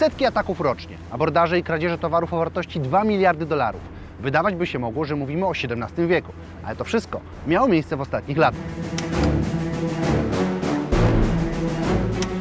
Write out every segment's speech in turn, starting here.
setki ataków rocznie, abordaże i kradzieże towarów o wartości 2 miliardy dolarów. Wydawać by się mogło, że mówimy o XVII wieku, ale to wszystko miało miejsce w ostatnich latach.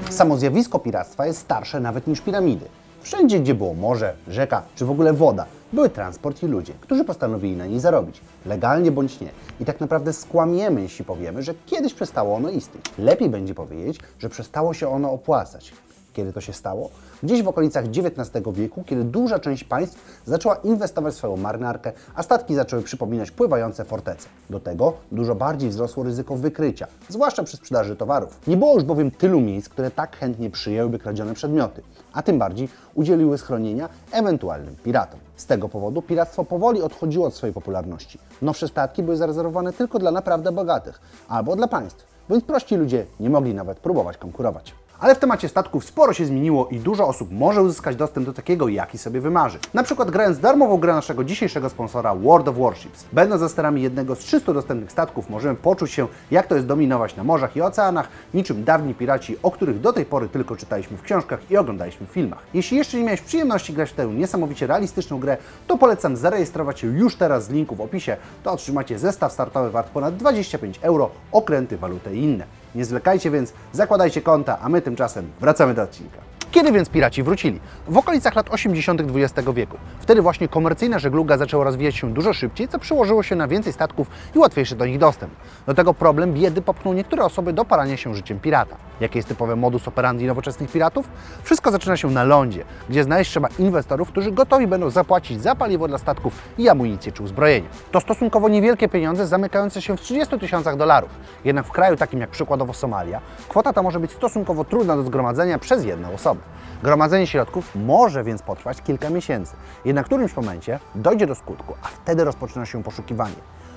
Samo zjawisko piractwa jest starsze nawet niż piramidy. Wszędzie, gdzie było morze, rzeka czy w ogóle woda, były transport i ludzie, którzy postanowili na niej zarobić, legalnie bądź nie. I tak naprawdę skłamiemy, jeśli powiemy, że kiedyś przestało ono istnieć. Lepiej będzie powiedzieć, że przestało się ono opłacać. Kiedy to się stało? Gdzieś w okolicach XIX wieku, kiedy duża część państw zaczęła inwestować w swoją marynarkę, a statki zaczęły przypominać pływające fortece. Do tego dużo bardziej wzrosło ryzyko wykrycia, zwłaszcza przy sprzedaży towarów. Nie było już bowiem tylu miejsc, które tak chętnie przyjęłyby kradzione przedmioty, a tym bardziej udzieliły schronienia ewentualnym piratom. Z tego powodu piractwo powoli odchodziło od swojej popularności. Nowsze statki były zarezerwowane tylko dla naprawdę bogatych albo dla państw, więc prości ludzie nie mogli nawet próbować konkurować. Ale w temacie statków sporo się zmieniło i dużo osób może uzyskać dostęp do takiego, jaki sobie wymarzy. Na przykład grając darmową grę naszego dzisiejszego sponsora World of Warships. Będąc za sterami jednego z 300 dostępnych statków, możemy poczuć się, jak to jest dominować na morzach i oceanach, niczym dawni piraci, o których do tej pory tylko czytaliśmy w książkach i oglądaliśmy w filmach. Jeśli jeszcze nie miałeś przyjemności grać w tę niesamowicie realistyczną grę, to polecam zarejestrować się już teraz z linku w opisie, to otrzymacie zestaw startowy wart ponad 25 euro, okręty, walutę i inne. Nie zwlekajcie więc, zakładajcie konta, a my tymczasem wracamy do odcinka. Kiedy więc piraci wrócili? W okolicach lat 80. XX wieku. Wtedy właśnie komercyjna żegluga zaczęła rozwijać się dużo szybciej, co przełożyło się na więcej statków i łatwiejszy do nich dostęp. Do tego problem biedy popchnął niektóre osoby do parania się życiem pirata. Jakie jest typowe modus operandi nowoczesnych piratów? Wszystko zaczyna się na lądzie, gdzie znaleźć trzeba inwestorów, którzy gotowi będą zapłacić za paliwo dla statków i amunicję czy uzbrojenie. To stosunkowo niewielkie pieniądze zamykające się w 30 tysiącach dolarów. Jednak w kraju takim jak przykładowo Somalia, kwota ta może być stosunkowo trudna do zgromadzenia przez jedną osobę. Gromadzenie środków może więc potrwać kilka miesięcy. Jednak w którymś momencie dojdzie do skutku, a wtedy rozpoczyna się poszukiwanie.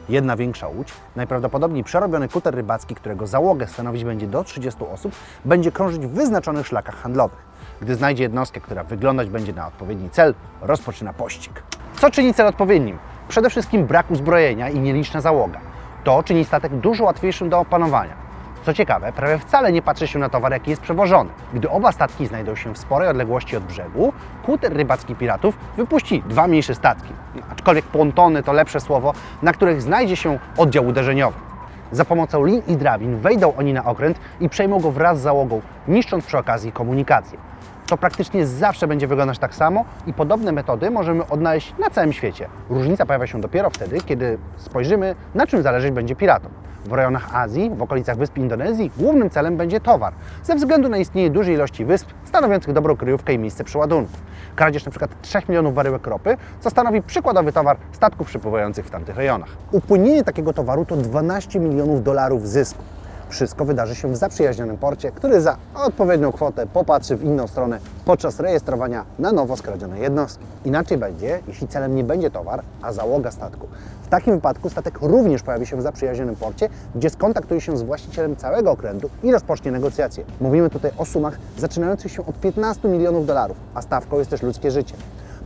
Jedna większa łódź, najprawdopodobniej przerobiony kuter rybacki, którego załogę stanowić będzie do 30 osób, będzie krążyć w wyznaczonych szlakach handlowych. Gdy znajdzie jednostkę, która wyglądać będzie na odpowiedni cel, rozpoczyna pościg. Co czyni cel odpowiednim? Przede wszystkim brak uzbrojenia i nieliczna załoga. To czyni statek dużo łatwiejszym do opanowania. Co ciekawe, prawie wcale nie patrzy się na towar, jaki jest przewożony. Gdy oba statki znajdą się w sporej odległości od brzegu, kuter rybacki piratów wypuści dwa mniejsze statki, aczkolwiek pontony to lepsze słowo, na których znajdzie się oddział uderzeniowy. Za pomocą lin i drabin wejdą oni na okręt i przejmą go wraz z załogą, niszcząc przy okazji komunikację. To praktycznie zawsze będzie wyglądać tak samo i podobne metody możemy odnaleźć na całym świecie. Różnica pojawia się dopiero wtedy, kiedy spojrzymy, na czym zależeć będzie piratom. W rejonach Azji, w okolicach wysp Indonezji, głównym celem będzie towar, ze względu na istnienie dużej ilości wysp stanowiących dobrą kryjówkę i miejsce przeładunku. Kradzież np. 3 milionów baryłek ropy, co stanowi przykładowy towar statków przepływających w tamtych rejonach. Upłynienie takiego towaru to 12 milionów dolarów zysku. Wszystko wydarzy się w zaprzyjaźnionym porcie, który za odpowiednią kwotę popatrzy w inną stronę podczas rejestrowania na nowo skradzionej jednostki. Inaczej będzie, jeśli celem nie będzie towar, a załoga statku. W takim wypadku statek również pojawi się w zaprzyjaźnionym porcie, gdzie skontaktuje się z właścicielem całego okrętu i rozpocznie negocjacje. Mówimy tutaj o sumach zaczynających się od 15 milionów dolarów, a stawką jest też ludzkie życie.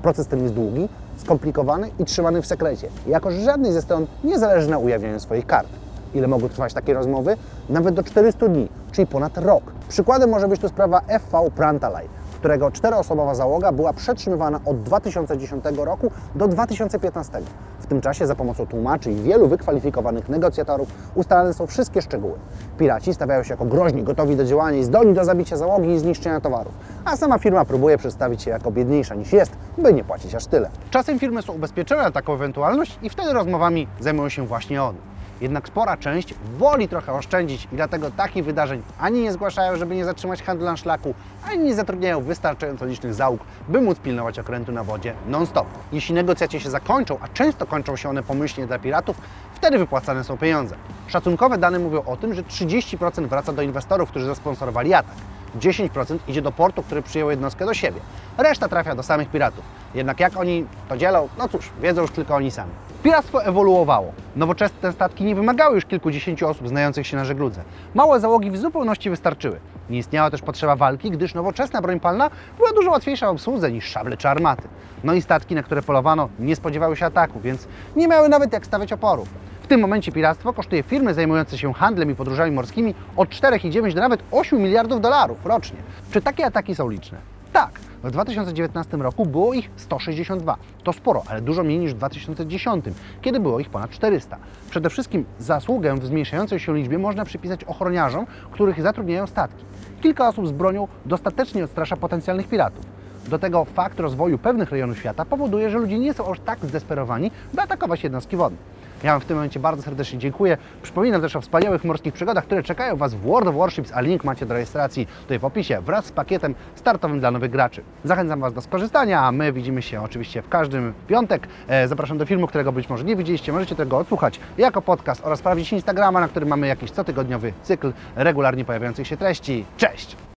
Proces ten jest długi, skomplikowany i trzymany w sekrecie, jako że żadnej ze stron nie zależy na ujawnianiu swoich kart. Ile mogą trwać takie rozmowy? Nawet do 400 dni, czyli ponad rok. Przykładem może być tu sprawa FV Prantalaj, którego czteroosobowa załoga była przetrzymywana od 2010 roku do 2015. W tym czasie za pomocą tłumaczy i wielu wykwalifikowanych negocjatorów ustalane są wszystkie szczegóły. Piraci stawiają się jako groźni, gotowi do działania i zdolni do zabicia załogi i zniszczenia towarów, a sama firma próbuje przedstawić się jako biedniejsza niż jest, by nie płacić aż tyle. Czasem firmy są ubezpieczone na taką ewentualność i wtedy rozmowami zajmują się właśnie one. Jednak spora część woli trochę oszczędzić i dlatego takich wydarzeń ani nie zgłaszają, żeby nie zatrzymać handlu na szlaku, ani nie zatrudniają wystarczająco licznych załóg, by móc pilnować okrętu na wodzie non-stop. Jeśli negocjacje się zakończą, a często kończą się one pomyślnie dla piratów, wtedy wypłacane są pieniądze. Szacunkowe dane mówią o tym, że 30% wraca do inwestorów, którzy zasponsorowali atak. 10% idzie do portu, który przyjął jednostkę do siebie. Reszta trafia do samych piratów. Jednak jak oni to dzielą, no cóż, wiedzą już tylko oni sami. Piractwo ewoluowało. Nowoczesne statki nie wymagały już kilkudziesięciu osób znających się na żegludze. Małe załogi w zupełności wystarczyły. Nie istniała też potrzeba walki, gdyż nowoczesna broń palna była dużo łatwiejsza w obsłudze niż szable czy armaty. No i statki, na które polowano, nie spodziewały się ataku, więc nie miały nawet jak stawiać oporu. W tym momencie piractwo kosztuje firmy zajmujące się handlem i podróżami morskimi od 4,9 do nawet 8 miliardów dolarów rocznie. Czy takie ataki są liczne? Tak, w 2019 roku było ich 162. To sporo, ale dużo mniej niż w 2010, kiedy było ich ponad 400. Przede wszystkim zasługę w zmniejszającej się liczbie można przypisać ochroniarzom, których zatrudniają statki. Kilka osób z bronią dostatecznie odstrasza potencjalnych piratów. Do tego fakt rozwoju pewnych rejonów świata powoduje, że ludzie nie są aż tak zdesperowani, by atakować jednostki wodne. Ja Wam w tym momencie bardzo serdecznie dziękuję. Przypominam też o wspaniałych morskich przygodach, które czekają Was w World of Warships, a link macie do rejestracji tutaj w opisie wraz z pakietem startowym dla nowych graczy. Zachęcam Was do skorzystania, a my widzimy się oczywiście w każdym piątek. E, Zapraszam do filmu, którego być może nie widzieliście. Możecie tego odsłuchać jako podcast oraz sprawdzić Instagrama, na którym mamy jakiś cotygodniowy cykl regularnie pojawiających się treści. Cześć!